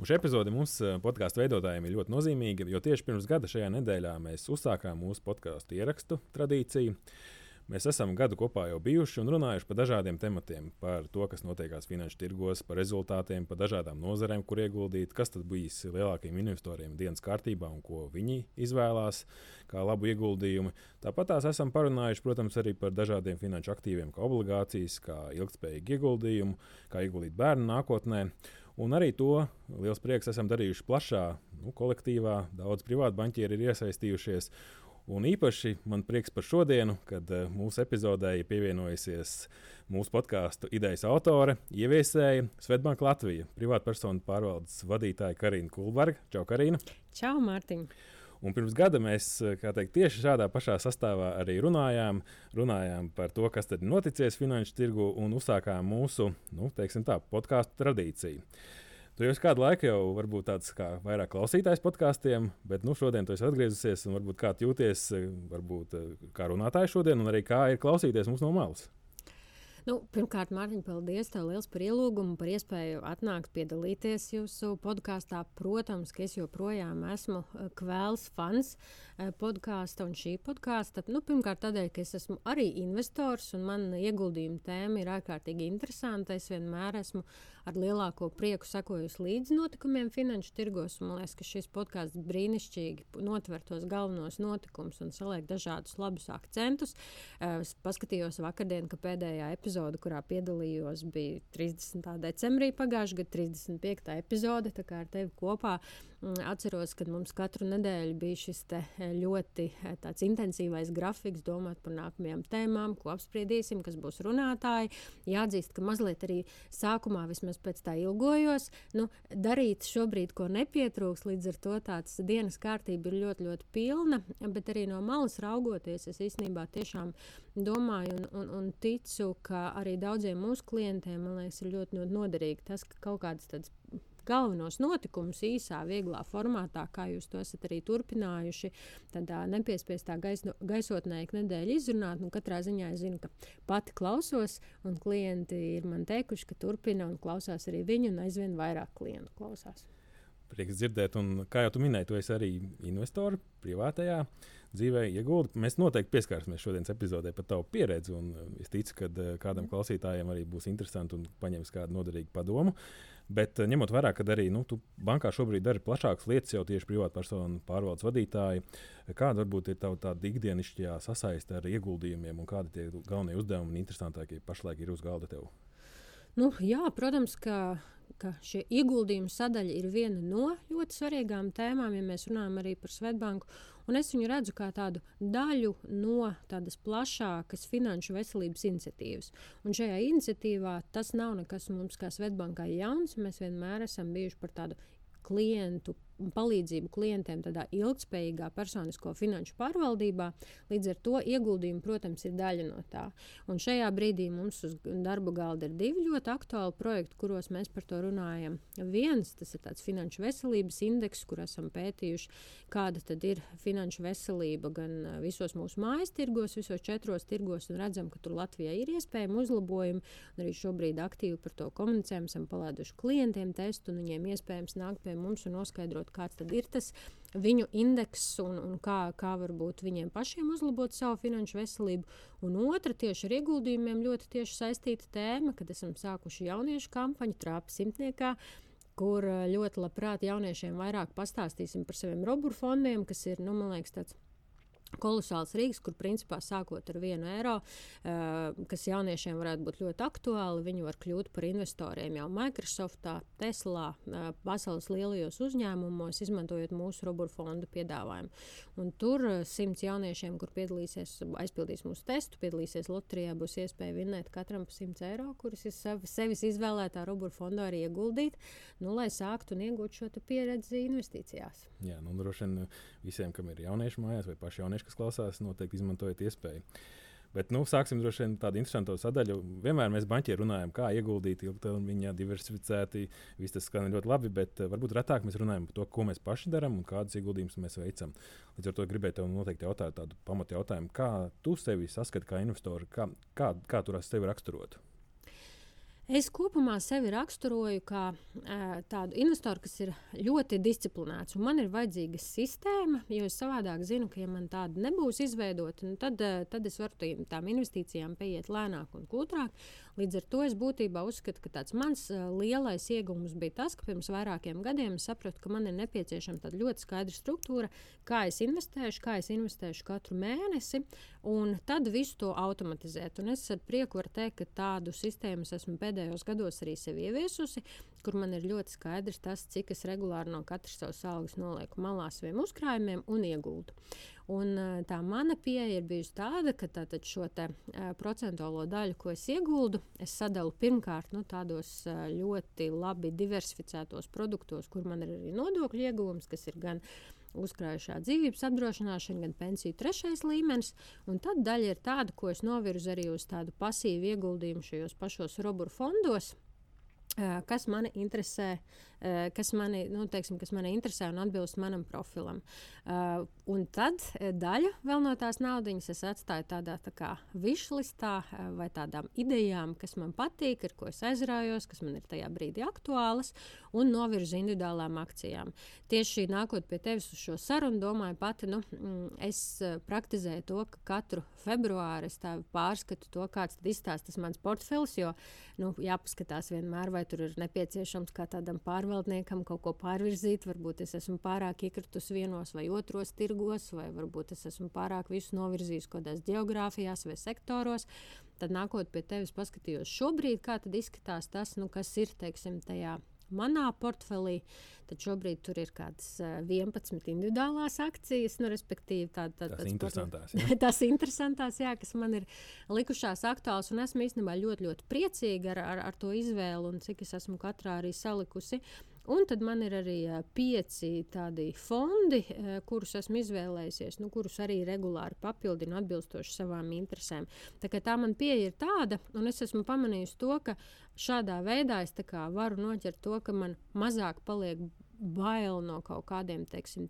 Un šī epizode mums eh, podkāstu veidotājiem ir ļoti nozīmīga, jo tieši pirms gada šajā nedēļā mēs uzsākām mūsu podkāstu ierakstu tradīciju. Mēs esam gadu kopā jau bijuši un runājuši par dažādiem tematiem, par to, kas notiekās finanšu tirgos, par rezultātiem, par dažādām nozarēm, kur ieguldīt, kas tad bijis lielākajiem investoriem dienas kārtībā un ko viņi izvēlās kā labu ieguldījumu. Tāpat tās esam parunājuši, protams, arī par dažādiem finanšu aktīviem, kā obligācijas, kā ilgspējīgi ieguldījumu, kā ieguldīt bērnu nākotnē. Un arī to liels prieks esam darījuši plašā nu, kolektīvā. Daudz privātu banķieri ir iesaistījušies. Un īpaši man prieks par šodienu, kad uh, mūsu epizodē ir pievienojusies mūsu podkāstu idejas autore, ieviesēja Svetbanka Latvija, privātpersonu pārvaldes vadītāja Karina Kulberga. Čau, Karina! Čau, Mārtiņ! Un pirms gada mēs teikt, tieši šādā pašā sastāvā arī runājām, runājām par to, kas tad noticies finanšu tirgu un uzsākām mūsu nu, tā, podkāstu tradīciju. Tu jau kādu laiku jau varbūt tāds kā vairāk klausītājs podkāstiem, bet nu, šodien tu esi atgriezusies un varbūt kā jūties, varbūt kā runātājs šodien, un arī kā ir klausīties mums no malas. Nu, pirmkārt, Mārtiņ, paldies tev liels par ielūgumu, par iespēju atnākt piedalīties jūsu podkāstā. Protams, ka es joprojām esmu eh, kvēls fans eh, podkāsta un šī podkāsta. Nu, pirmkārt, tādēļ, ka es esmu arī investors un man ieguldījuma tēma ir ārkārtīgi interesanta. Es vienmēr esmu ar lielāko prieku sekojusi līdzi notikumiem finanšu tirgos. Man liekas, ka šis podkāsts brīnišķīgi notver tos galvenos notikumus un saliek dažādus labus akcentus. Eh, es paskatījos vakardien, ka pēdējā epizode kurā piedalījos, bija 30. decembrī pagājušā gada 35. epizode. Tā kā ar tevi kopā atceros, ka mums katru nedēļu bija šis e, ļoti e, intensīvais grafiks, domāt par nākamajām tēmām, ko apspriedīsim, kas būs runātāji. Jāatzīst, ka mazliet arī sākumā vismaz pēc tā ilgojos. Nu, darīt šobrīd, ko nepietrūks, līdz ar to tāds dienas kārtība ir ļoti, ļoti pilna, bet arī no malas raugoties, es īstenībā tiešām domāju un, un, un ticu, ka arī daudziem mūsu klientiem, man liekas, ir ļoti, ļoti noderīgi tas, ka kaut kādas tādas galvenos notikumus īsā, vieglā formātā, kā jūs to esat arī turpinājuši. Tādā nepiespiestā gaisno, gaisotnē ik nedēļu izrunāt. Nu, katrā ziņā es zinu, ka pati klausos, un klienti ir man teikuši, ka turpina un klausās arī viņi, un aizvien vairāk klientu klausās. Prieks dzirdēt, un kā jau tu minēji, tu esi arī investors privātajā dzīvē, iegūti. Mēs noteikti pieskarsimies šodienas epizodē par tavu pieredzi, un es ticu, ka kādam klausītājam arī būs interesanti un paņems kādu noderīgu padomu. Bet eh, ņemot vērā, ka arī nu, bankā šobrīd dari plašākas lietas, jau tieši privātpersonu pārvaldes vadītāji, kāda varbūt ir tava tāda ikdienišķā sasaiste ar ieguldījumiem un kādi tie galvenie uzdevumi un interesantākie pašlaik ir uz galda tev? Nu, jā, protams, ka, ka šie ieguldījuma sadaļa ir viena no ļoti svarīgām tēmām, ja mēs runājam arī par Svetbanku. Un es viņu redzu kā tādu daļu no tādas plašākas finanšu veselības iniciatīvas. Un šajā iniciatīvā tas nav nekas mums kā Svetbankai jauns. Mēs vienmēr esam bijuši par tādu klientu palīdzību klientiem tādā ilgspējīgā personisko finanšu pārvaldībā. Līdz ar to ieguldījumi, protams, ir daļa no tā. Un šajā brīdī mums uz darba galda ir divi ļoti aktuāli projekti, kuros mēs par to runājam. Viens tas ir tāds finanšu veselības indeks, kur esam pētījuši, kāda tad ir finanšu veselība gan visos mūsu mājas tirgos, visos četros tirgos, un redzam, ka tur Latvijā ir iespējami uzlabojumi. Arī šobrīd aktīvi par to komunicējam, esam palaiduši klientiem testu, un viņiem iespējams nākt pie mums un noskaidrot, saprot, kāds ir tas viņu indeks un, un kā, kā varbūt viņiem pašiem uzlabot savu finanšu veselību. Un otra tieši ar ieguldījumiem ļoti tieši saistīta tēma, kad esam sākuši jauniešu kampaņu trāpa simtniekā kur eh, ļoti labprāt jauniešiem vairāk pastāstīsim par saviem roburu fondiem, kas ir, nu, man liekas, tāds kolosāls rīks, kur principā sākot ar vienu eiro, uh, kas jauniešiem varētu būt ļoti aktuāli, viņi var kļūt par investoriem jau Microsoftā, Teslā, uh, pasaules lielajos uzņēmumos, izmantojot mūsu ruburu fondu piedāvājumu. Un tur uh, simts jauniešiem, kur piedalīsies, aizpildīs mūsu testu, piedalīsies loterijā, būs iespēja vinnēt katram pa 100 eiro, kurus ir sev, sevis izvēlētā ruburu fondā arī ieguldīt, nu, lai sāktu un iegūtu šo pieredzi investīcijās. Jā, nu, droši vien visiem, kam ir jaunieši mājās vai paši jaunieši, kas klausās, noteikti izmantojiet iespēju. Bet nu, sāksim droši vien tādu interesantu sadaļu. Vienmēr mēs banķieri runājam, kā ieguldīt ilgtermiņā, diversificēti. Viss tas skan ļoti labi, bet uh, varbūt retāk mēs runājam par to, ko mēs paši darām un kādus ieguldījumus mēs veicam. Līdz ar to gribēju tev noteikti jautāt tādu pamatu jautājumu, kā tu sevi saskati kā investoru, kā, kā, kā tu sevi raksturotu? Es kopumā sevi raksturoju kā tādu investoru, kas ir ļoti disciplinēts. Man ir vajadzīga sistēma, jo es savādāk zinu, ka, ja man tāda nebūs izveidota, nu tad, tad es varu tām investīcijām pieiet lēnāk un kūtrāk. Līdz ar to es būtībā uzskatu, ka tāds mans lielais iegūms bija tas, ka pirms vairākiem gadiem es sapratu, ka man ir nepieciešama tāda ļoti skaidra struktūra, kā es investēšu, kā es investēšu katru mēnesi, un tad visu to automatizēt. Un es ar prieku varu teikt, ka tādu sistēmu esmu pēdējos gados arī sev ieviesusi, kur man ir ļoti skaidrs tas, cik es regulāri no katras savas algas nolieku malā saviem uzkrājumiem un iegūtu. Un, tā mana pieeja ir bijusi tāda, ka tātad šo te, procentuālo daļu, ko es ieguldu, es sadalu pirmkārt nu, tādos ļoti labi diversificētos produktos, kur man ir arī nodokļu ieguvums, kas ir gan uzkrājušā dzīvības apdrošināšana, gan pensiju trešais līmenis. Un tad daļa ir tāda, ko es novirzu arī uz tādu pasīvu ieguldījumu šajos pašos roburu fondos. Kas mani interesē, kas mani, nu, teiksim, kas mani interesē un atbilst manam profilam. Un tad daļu no tās naudas es atstāju tādā tā kā višlistā vai tādām idejām, kas man patīk, ar ko es aizraujos, kas man ir tajā brīdī aktuālas, un novirzu individuālām akcijām. Tieši nākot pie tevis uz šo sarunu, domāju, pati nu, mm, es praktizēju to, ka katru februāri es pārskatu to, kāds izstāsta mans portfels, jo nu, jāpaskatās vienmēr, vai tur ir nepieciešams kā tādam pārvaldniekam kaut ko pārvirzīt. Varbūt es esmu pārāk iekritus vienos vai otros tirgos, vai varbūt es esmu pārāk visu novirzījis kaut kādās geogrāfijās vai sektoros. Tad nākot pie tevis, paskatījos šobrīd, kā izskatās tas, nu, kas ir teiksim, tajā manā portfelī. Tad šobrīd tur ir kādas 11 individuālās akcijas, nu, respektīvi tā, tā, tās interesantās. Jā. tās interesantās, jā, kas man ir likušās aktuāls. Un esmu īstenībā ļoti, ļoti priecīga ar, ar, ar to izvēlu un cik es esmu katrā arī salikusi. Un tad man ir arī pieci tādi fondi, kurus esmu izvēlējies, nu, kurus arī regulāri papildinu atbilstoši savām interesēm. Tā, tā man pieeja ir tāda, un es esmu pamanījusi to, ka šādā veidā es varu noķert to, ka man mazāk paliek bail no kaut kādiem teiksim,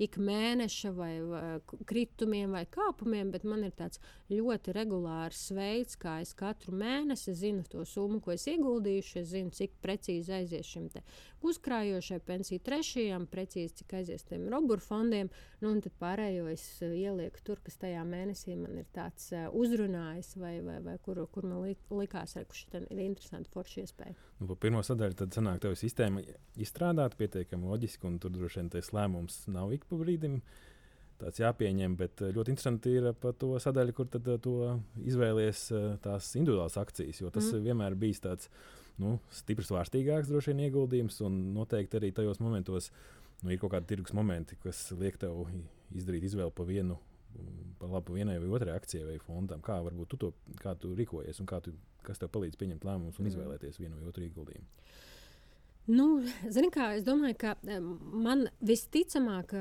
ik mēneša vai, vai kritumiem vai kāpumiem, bet man ir tāds ļoti regulārs veids, kā es katru mēnesi zinu to summu, ko es ieguldījuši. Es zinu, cik precīzi aizies šim uzkrājošai pensiju trešajam, precīzi cik aizies tiem roburu fondiem, nu, tad pārējo es uh, ielieku tur, kas tajā mēnesī man ir tāds uh, uzrunājis, vai, vai, vai kur, kur man li, likās, ka šī ir interesanta forša iespēja. Nu, pirmā sadaļa tad sanāk, tev sistēma izstrādāta pietiekami loģiski, un tur droši vien tas lēmums nav ik pa brīdim. Tāds jāpieņem, bet uh, ļoti interesanti ir par to sadaļu, kur tad to izvēlies tās individuālās akcijas. Jo tas mm. vienmēr bijis tāds uh, nu, stiprs, vārstīgāks droši vien ieguldījums. Un noteikti arī tajos momentos nu, ir kaut kādi tirgus momenti, kas liek tev izdarīt izvēli pa vienu. Pa labu vienai vai otrai akcijai vai fondam. Kā varbūt tu to kā tu rīkojies un tu, kas tev palīdz pieņemt lēmumus un mm. izvēlēties vienu vai otru ieguldījumu? Nu, zini, kā, es domāju, ka man visticamāk,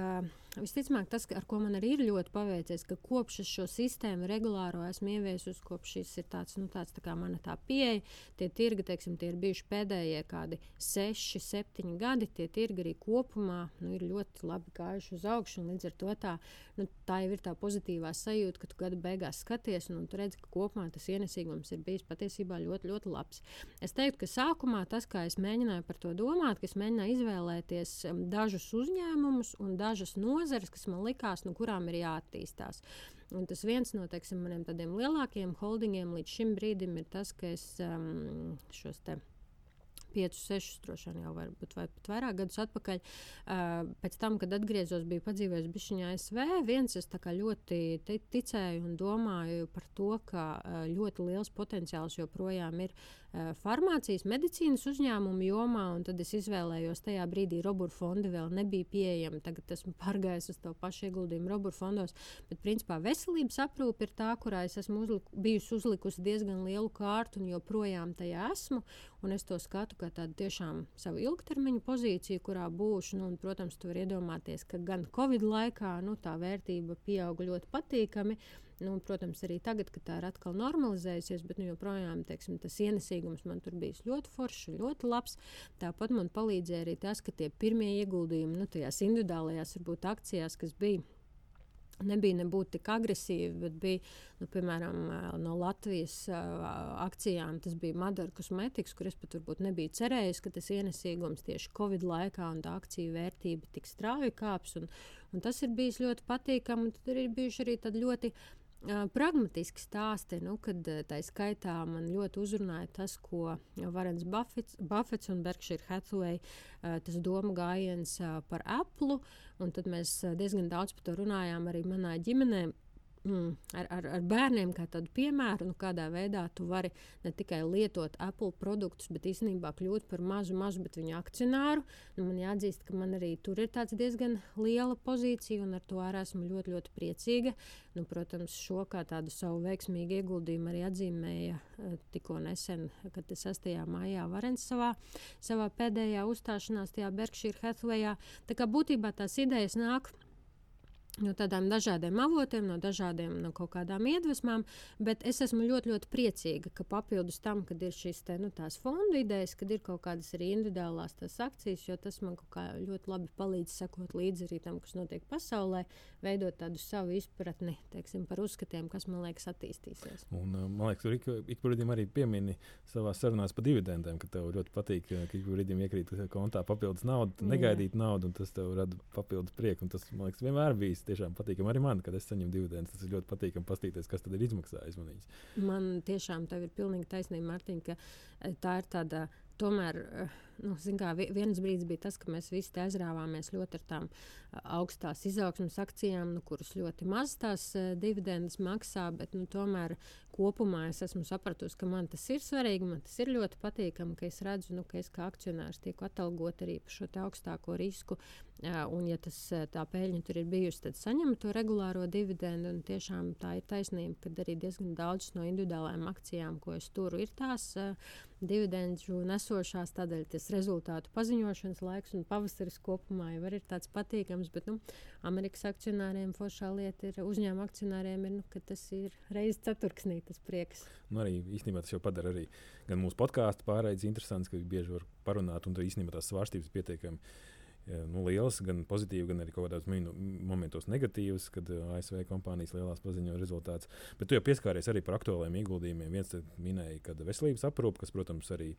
Visticamāk, tas, ar ko man arī ir ļoti paveicies, ka kopš es šo sistēmu regulāro esmu ieviesusi, kopš šis ir tāds, nu, tāds tā kā mana tā pieeja, tie tirgi, teiksim, tie ir bijuši pēdējie kādi seši, septiņi gadi, tie tirgi arī kopumā nu, ir ļoti labi gājuši uz augšu, un līdz ar to tā, nu, tā jau ir tā pozitīvā sajūta, ka tu gada beigās skaties, un, un tu redzi, ka kopumā tas ienesīgums ir bijis patiesībā ļoti, ļoti labs. Es teiktu, ka sākumā tas, kā es mēģināju par to domāt, ka es mēģināju izvēlēties um, dažus uzņēmumus un dažas no nozares, kas man likās, nu, kurām ir jāattīstās. Un tas viens no teiksim, maniem lielākiem holdingiem līdz šim brīdim ir tas, ka es um, šos te piecus, sešus, droši vien jau varbūt vai pat vairāk gadus atpakaļ. Uh, pēc tam, kad atgriezos, biju padzīvojis Bišķiņā ASV. Viens es ļoti ticēju un domāju par to, ka uh, ļoti liels potenciāls joprojām ir uh, farmācijas, medicīnas uzņēmumu jomā, un tad es izvēlējos tajā brīdī Roburu fondi vēl nebija pieejami. Tagad esmu pārgājis uz to pašu ieguldījumu Roburu fondos, bet principā veselības aprūpe ir tā, kurā es esmu uzlik, bijusi uzlikusi diezgan lielu kārtu un joprojām tajā esmu. Un es to skatu kā tādu tiešām savu ilgtermiņu pozīciju, kurā būšu. Nu, un, protams, tur iedomāties, ka gan Covid laikā nu, tā vērtība pieauga ļoti patīkami. Nu, protams, arī tagad, kad tā ir atkal normalizējusies, bet nu, joprojām teiksim, tas ienesīgums man tur bija ļoti foršs, ļoti labs. Tāpat man palīdzēja arī tas, ka tie pirmie ieguldījumi nu, tajās individuālajās varbūt akcijās, kas bija nebija nebūt tik agresīvi, bet bija, nu, piemēram, no Latvijas akcijām. Tas bija Madara kosmetikas, kur es pat varbūt nebiju cerējis, ka tas ienesīgums tieši Covid laikā un tā akciju vērtība tik strauji kāps. Un, un tas ir bijis ļoti patīkami. Tur ir bijuši arī tādi ļoti pragmatiski stāsti, nu, kad tā skaitā man ļoti uzrunāja tas, ko Varens Buffets, Buffets un Berkshire Hathaway, tas doma gājiens par Apple, un tad mēs diezgan daudz par to runājām arī manā ģimenē mm, ar, ar, ar bērniem kā tādu piemēru, nu, kādā veidā tu vari ne tikai lietot Apple produktus, bet īstenībā kļūt par mazu, mazu, viņa akcionāru. Nu, man jāatzīst, ka man arī tur ir diezgan liela pozīcija, un ar to arī esmu ļoti, ļoti priecīga. Nu, protams, šo kā tādu savu veiksmīgu ieguldījumu arī atzīmēja uh, tikko nesen, kad 6. maijā Varens savā, savā pēdējā uzstāšanās tajā Berkshire Hathawayā. Tā kā būtībā tās idejas nāk no tādām dažādiem avotiem, no dažādiem no kaut kādām iedvesmām, bet es esmu ļoti, ļoti priecīga, ka papildus tam, kad ir šīs te, nu, fondu idejas, kad ir kaut kādas arī individuālās akcijas, jo tas man ļoti labi palīdz sekot līdzi arī tam, kas notiek pasaulē, veidot tādu savu izpratni teiksim, par uzskatiem, kas man liekas attīstīsies. Un, man liekas, tur ik, ik brīdim arī piemini savā sarunās par dividendēm, ka tev ļoti patīk, ka ik brīdim iekrīt kontā papildus naudu, negaidīt naudu, un tas tev rada papildus prieku. Tas, man liekas, vienmēr bijis tiešām patīkami arī man, kad es saņemu dividendus. Tas ir ļoti patīkami paskatīties, kas tad ir izmaksājis man viņas. Man tiešām tev ir pilnīgi taisnība, Mārtiņ, ka eh, tā ir tāda tomēr. Uh, nu, kā, viens brīdis bija tas, ka mēs visi aizrāvāmies ļoti ar tām augstās izaugsmas akcijām, nu, kuras ļoti maz tās uh, dividendes maksā, bet nu, tomēr kopumā es esmu sapratusi, ka man tas ir svarīgi, man tas ir ļoti patīkami, ka es redzu, nu, ka es kā akcionārs tieku atalgot arī par šo augstāko risku. Un, ja tas, tā peļņa tur ir bijusi, tad saņem to regulāro dividendu. Tiešām tā ir taisnība, ka arī diezgan daudz no individuālajām akcijām, ko es turu, ir tās dividendžu nesošās. Tādēļ tas rezultātu paziņošanas laiks un pavasaris kopumā jau ir tāds patīkams. Bet nu, Amerikas akcionāriem foršā lieta ir uzņēmuma akcionāriem, ir, nu, ka tas ir reizes ceturksnī tas prieks. Nu, arī īstenībā tas jau padara arī gan mūsu podkāstu pārraides interesants, ka bieži var parunāt un tur īstenībā tās svārstības pietiekami nu, liels, gan pozitīvs, gan arī kaut kādos momentos negatīvs, kad ASV kompānijas lielās paziņo rezultātus. Bet tu jau pieskāries arī par aktuāliem ieguldījumiem. Viens minēja, ka veselības aprūpe, kas, protams, arī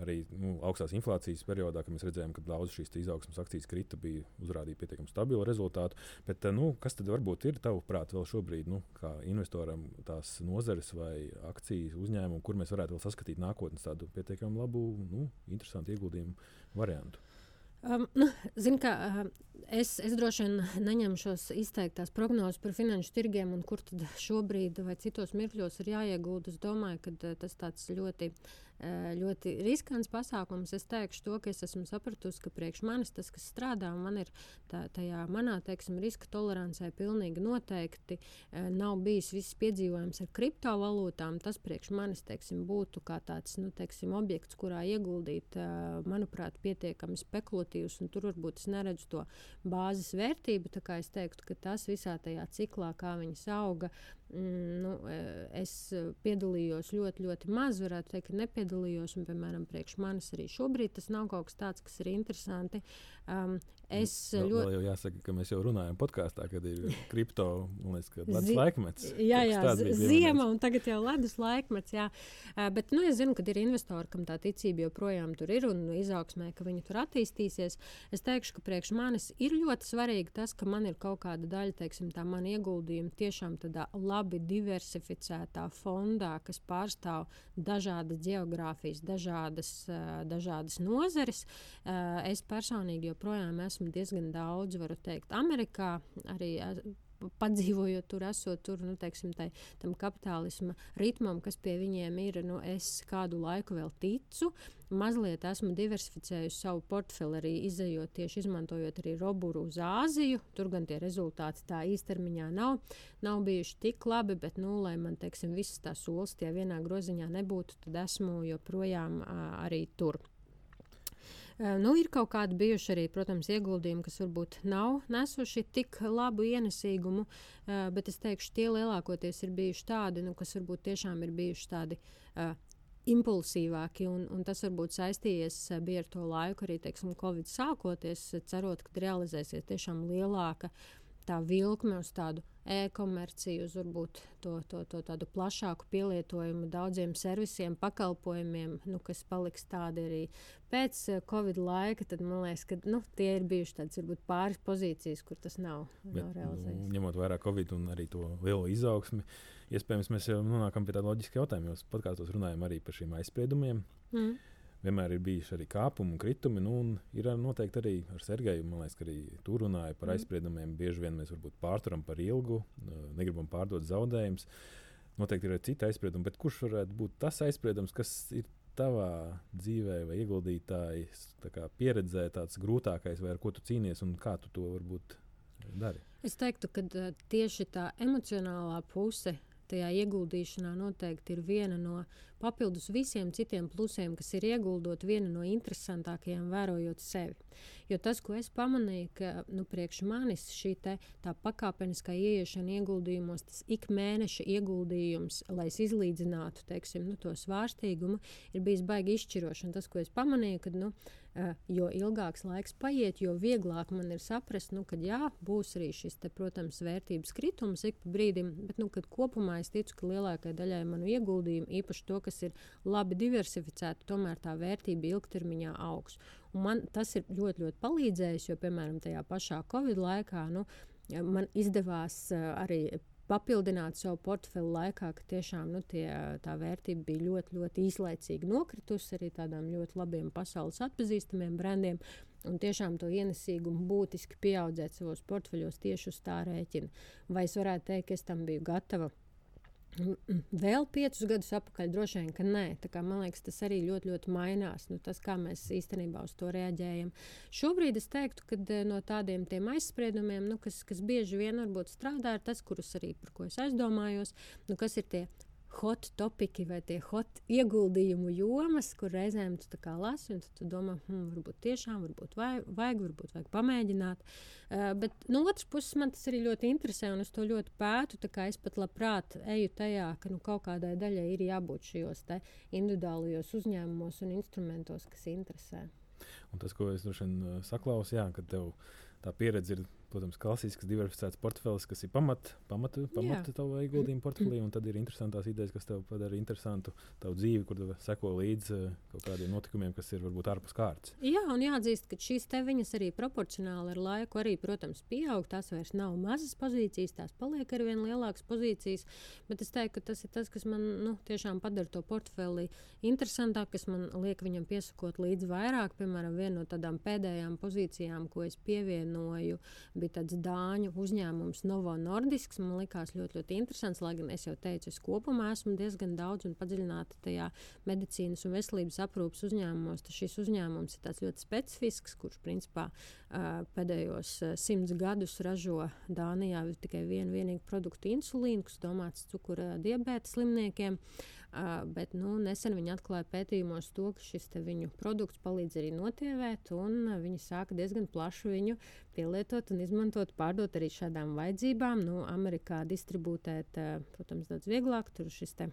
arī nu, augstās inflācijas periodā, kad mēs redzējām, ka daudzas šīs izaugsmas akcijas krita, bija uzrādīja pietiekami stabilu rezultātu. Bet, nu, kas tad varbūt ir tavuprāt vēl šobrīd, nu, kā investoram, tās nozares vai akcijas uzņēmumu, kur mēs varētu vēl saskatīt nākotnes tādu pietiekami labu, nu, interesantu ieguldījumu variantu? Um, nu, Zinu, ka uh, es, es droši vien neņemšos izteiktās prognozes par finanšu tirgiem un kur tad šobrīd vai citos mirkļos ir jāiegūda. Es domāju, ka uh, tas tāds ļoti ļoti riskants pasākums. Es teikšu to, ka es esmu sapratusi, ka priekš manis tas, kas strādā, man ir tā, tajā manā teiksim, riska tolerancē pilnīgi noteikti eh, nav bijis viss piedzīvojums ar kriptovalūtām. Tas priekš manis teiksim, būtu kā tāds nu, teiksim, objekts, kurā ieguldīt, eh, manuprāt, pietiekami spekulatīvs, un tur varbūt es neredzu to bāzes vērtību. Es teiktu, ka tas visā tajā ciklā, kā viņas auga, nu, e, es piedalījos ļoti, ļoti maz, varētu teikt, nepiedalījos. Un, piemēram, priekš manis arī šobrīd tas nav kaut kas tāds, kas ir interesanti. Um, Es vēl, ļoti. Vēl jau jāsaka, ka mēs jau runājam podkāstā, kad ir kripto liekas, ledus laikmets. Jā, jā ziema un tagad jau ledus laikmets. Jā. Uh, bet nu, es zinu, ka ir investori, kam tā ticība joprojām tur ir un izaugsmē, ka viņi tur attīstīsies. Es teikšu, ka priekš manis ir ļoti svarīgi tas, ka man ir kaut kāda daļa, teiksim, tā man ieguldījuma tiešām tādā labi diversificētā fondā, kas pārstāv dažādas geogrāfijas, dažādas, dažādas nozares. Es personīgi joprojām esmu diezgan daudz, varu teikt, Amerikā. Arī padzīvojot tur, esot tur, nu, teiksim, tai, tam kapitālisma ritmam, kas pie viņiem ir, nu, es kādu laiku vēl ticu. Mazliet esmu diversificējusi savu portfeli, arī izējot tieši izmantojot arī roburu uz Āziju. Tur gan tie rezultāti tā īstermiņā nav, nav bijuši tik labi, bet, nu, lai man, teiksim, visas tās solis tie vienā groziņā nebūtu, tad esmu joprojām arī tur. Nu, ir kaut kādi bijuši arī, protams, ieguldījumi, kas varbūt nav nesuši tik labu ienesīgumu, bet es teikšu, tie lielākoties ir bijuši tādi, nu, kas varbūt tiešām ir bijuši tādi uh, impulsīvāki, un, un tas varbūt saistījies ar to laiku, arī teiksim, Covid sākoties, cerot, ka realizēsies tiešām lielāka tā vilkme uz tādu e-komerciju, uz varbūt to, to, to tādu plašāku pielietojumu daudziem servisiem, pakalpojumiem, nu, kas paliks tādi arī pēc uh, Covid laika. Tad man liekas, ka nu, tie ir bijuši tādas varbūt pāris pozīcijas, kur tas nav, Bet, nav realizējies. Nu, ņemot vērā Covid un arī to lielo izaugsmi, iespējams, mēs jau nonākam pie tāda loģiska jautājuma. Jūs podkāstos runājam arī par šiem aizspriedumiem. Mm vienmēr ir bijuši arī kāpumi un kritumi. Nu, un ir noteikti arī ar Sergeju. Man liekas, ka arī tur runāja par mm. aizspriedumiem. Bieži vien mēs varbūt pārturam par ilgu, negribam pārdot zaudējumus. Noteikti ir arī citi aizspriedumi, bet kurš varētu būt tas aizspriedums, kas ir tavā dzīvē vai ieguldītājas tā pieredzē tāds grūtākais, vai ar ko tu cīnies un kā tu to varbūt dari? Es teiktu, ka tieši tā emocionālā puse tajā ieguldīšanā noteikti ir viena no papildus visiem citiem plusiem, kas ir ieguldot, viena no interesantākajām, vērojot sevi. Jo tas, ko es pamanīju, ka nu, priekš manis šī te, pakāpeniskā ieiešana ieguldījumos, tas ik mēneša ieguldījums, lai es izlīdzinātu teiksim, nu, to svārstīgumu, ir bijis baigi izšķiroši. Un tas, ko es pamanīju, kad nu, jo ilgāks laiks paiet, jo vieglāk man ir saprast, nu, ka jā, būs arī šis, te, protams, vērtības kritums ik pa brīdim, bet nu, kopumā es ticu, ka lielākajai daļai manu ieguldījumu, īpaši to, kas ir labi diversificēti, tomēr tā vērtība ilgtermiņā augs. Un man tas ir ļoti, ļoti palīdzējis, jo, piemēram, tajā pašā Covid laikā nu, man izdevās uh, arī papildināt savu portfeli laikā, ka tiešām nu, tie, tā vērtība bija ļoti, ļoti īslaicīgi nokritusi arī tādām ļoti labiem pasaules atpazīstamiem brandiem. Un tiešām to ienesīgumu būtiski pieaudzēt savos portfeļos tieši uz tā rēķina. Vai es varētu teikt, ka es tam biju gatava? Vēl piecus gadus atpakaļ droši vien, ka nē. Man liekas, tas arī ļoti, ļoti mainās. Nu, tas, kā mēs īstenībā uz to reaģējam. Šobrīd es teiktu, ka eh, no tādiem aizspriedumiem, nu, kas, kas bieži vien strādā, ir tas, kurus arī par ko es aizdomājos, nu, kas ir tie hot topiki vai tie hot ieguldījumu jomas, kur reizēm tu lasi un tu domā, hmm, varbūt tiešām, varbūt vajag, vajag varbūt vajag pamēģināt. Uh, bet no otras puses man tas arī ļoti interesē un es to ļoti pētu. Es pat labprāt eju tajā, ka nu, kaut kādai daļai ir jābūt šajos individuālajos uzņēmumos un instrumentos, kas interesē. Un tas, ko es droši vien saklausu, jā, ka tev tā pieredze ir protams, klasisks, diversificēts portfels, kas ir pamata pamat, pamat tavu ieguldījumu portfelī, tad ir interesantās idejas, kas tev padara interesantu tavu dzīvi, kur seko līdzi uh, kaut kādiem notikumiem, kas ir varbūt ārpus kārtas. Jā, un jāatzīst, ka šīs teviņas arī proporcionāli ar laiku arī, protams, pieaug. Tās vairs nav mazas pozīcijas, tās paliek ar vien lielākas pozīcijas, bet es teiktu, ka tas ir tas, kas man nu, tiešām padara to portfeli interesantāk, kas man liek viņam piesakot līdzi vairāk. Piemēram, viena no tādām pēdējām pozīcijām, ko es pievienoju bija tāds dāņu uzņēmums Novo Nordisks. Man likās ļoti, ļoti interesants, lai gan es jau teicu, es kopumā esmu diezgan daudz un padziļināti tajā medicīnas un veselības aprūpas uzņēmumos. Tas šis uzņēmums ir ļoti specifisks, kurš principā pēdējos simts gadus ražo Dānijā tikai vienu vienīgu produktu insulīnu, kas domāts cukura diabēta slimniekiem. Uh, bet nu, nesen viņi atklāja pētījumos to, ka šis viņu produkts palīdz arī notievēt, un uh, viņi sāka diezgan plašu viņu pielietot un izmantot, pārdot arī šādām vajadzībām. Nu, Amerikā distribūtēt, uh, protams, daudz vieglāk. Tur šis te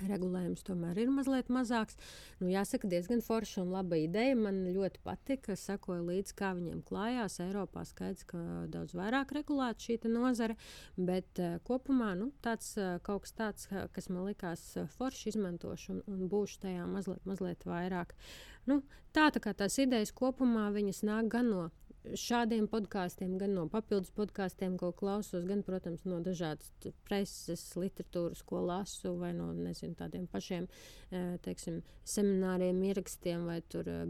Regulējums tomēr ir mazliet mazāks. Nu, jāsaka, diezgan forša un laba ideja. Man ļoti patika, sakoju līdzi, kā viņiem klājās. Eiropā skaidrs, ka daudz vairāk regulēta šī nozare, bet uh, kopumā nu, tāds, uh, kaut kas tāds, kas man likās uh, forši izmantošu un, un būšu tajā mazliet, mazliet vairāk. Nu, tā, tā kā tās idejas kopumā nāk gan no šādiem podkāstiem, gan no papildus podkāstiem, ko klausos, gan, protams, no dažādas preses, literatūras, ko lasu, vai no nezinu, tādiem pašiem teiksim, semināriem, ierakstiem, vai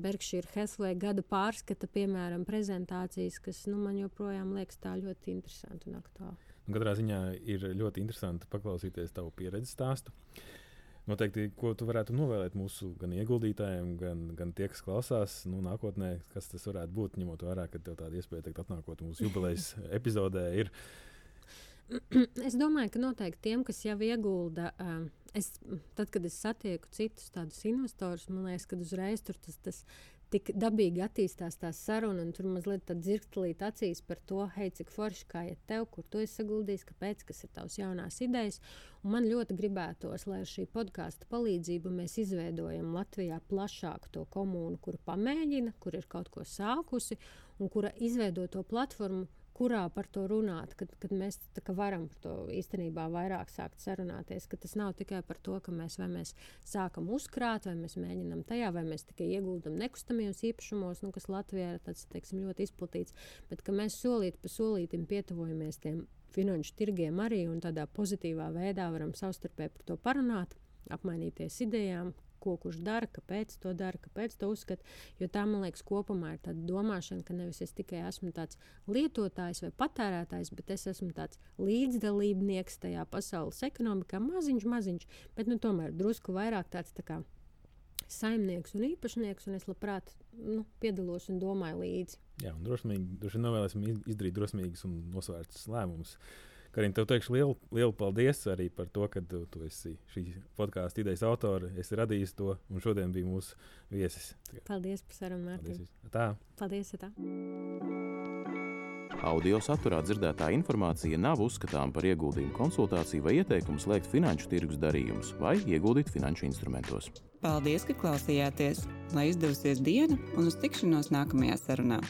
Berkshire Hathaway gada pārskata, piemēram, prezentācijas, kas nu, man joprojām liekas tā ļoti interesanti un aktuāli. Katrā ziņā ir ļoti interesanti paklausīties tavu pieredzi stāstu. Noteikti, ko tu varētu novēlēt mūsu gan ieguldītājiem, gan, gan tie, kas klausās, nu, nākotnē, kas tas varētu būt, ņemot vērā, ka tev tāda iespēja teikt, atnākot mūsu jubilejas epizodē. Ir. Es domāju, ka noteikti tiem, kas jau iegulda, es, tad, kad es satieku citus tādus investorus, man liekas, ka uzreiz tur tas, tas tik dabīgi attīstās tā saruna, un tur mazliet tāda dzirkstelīta acīs par to, hei, cik forši kā iet tev, kur tu esi saguldījis, kāpēc, kas ir tavs jaunās idejas. Un man ļoti gribētos, lai ar šī podkāstu palīdzību mēs izveidojam Latvijā plašāku to komunu, kura pamēģina, kur ir kaut ko sākusi, un kura izveido to platformu kurā par to runāt, kad, kad mēs varam par to īstenībā vairāk sākt sarunāties. Tas nav tikai par to, ka mēs, mēs sākam uzkrāt, vai mēs mēģinām tajā, vai mēs tikai ieguldam nekustamajos īpašumos, nu, kas Latvijā ir tāds, teiksim, ļoti izplatīts, bet ka mēs solīt pa solītam pietuvojamies tiem finanšu tirgiem arī un tādā pozitīvā veidā varam savstarpēji par to parunāt, apmainīties idejām, ko kurš dara, kāpēc to dara, kāpēc to uzskata. Jo tā, man liekas, kopumā ir tāda domāšana, ka nevis es tikai esmu tāds lietotājs vai patērētājs, bet es esmu tāds līdzdalībnieks tajā pasaules ekonomikā, maziņš, maziņš, bet nu, tomēr drusku vairāk tāds tā kā saimnieks un īpašnieks, un es labprāt nu, piedalos un domāju līdzi. Jā, un drosmīgi, droši vien novēlēsim izdarīt drosmīgus un nosvērtus lēmumus. Uh, Karina, tev teikšu lielu, lielu paldies arī par to, ka tu, tu esi šī podkāstu idejas autore, esi radījis to, un šodien bija mūsu viesis. Paldies par sarunu, Mārtiņ. Tā. Paldies, tā. Audio saturā dzirdētā informācija nav uzskatāms par ieguldījumu konsultāciju vai ieteikumu slēgt finanšu tirgus darījumus vai ieguldīt finanšu instrumentos. Paldies, ka klausījāties! Lai izdevusies diena un uz tikšanos nākamajā sarunā!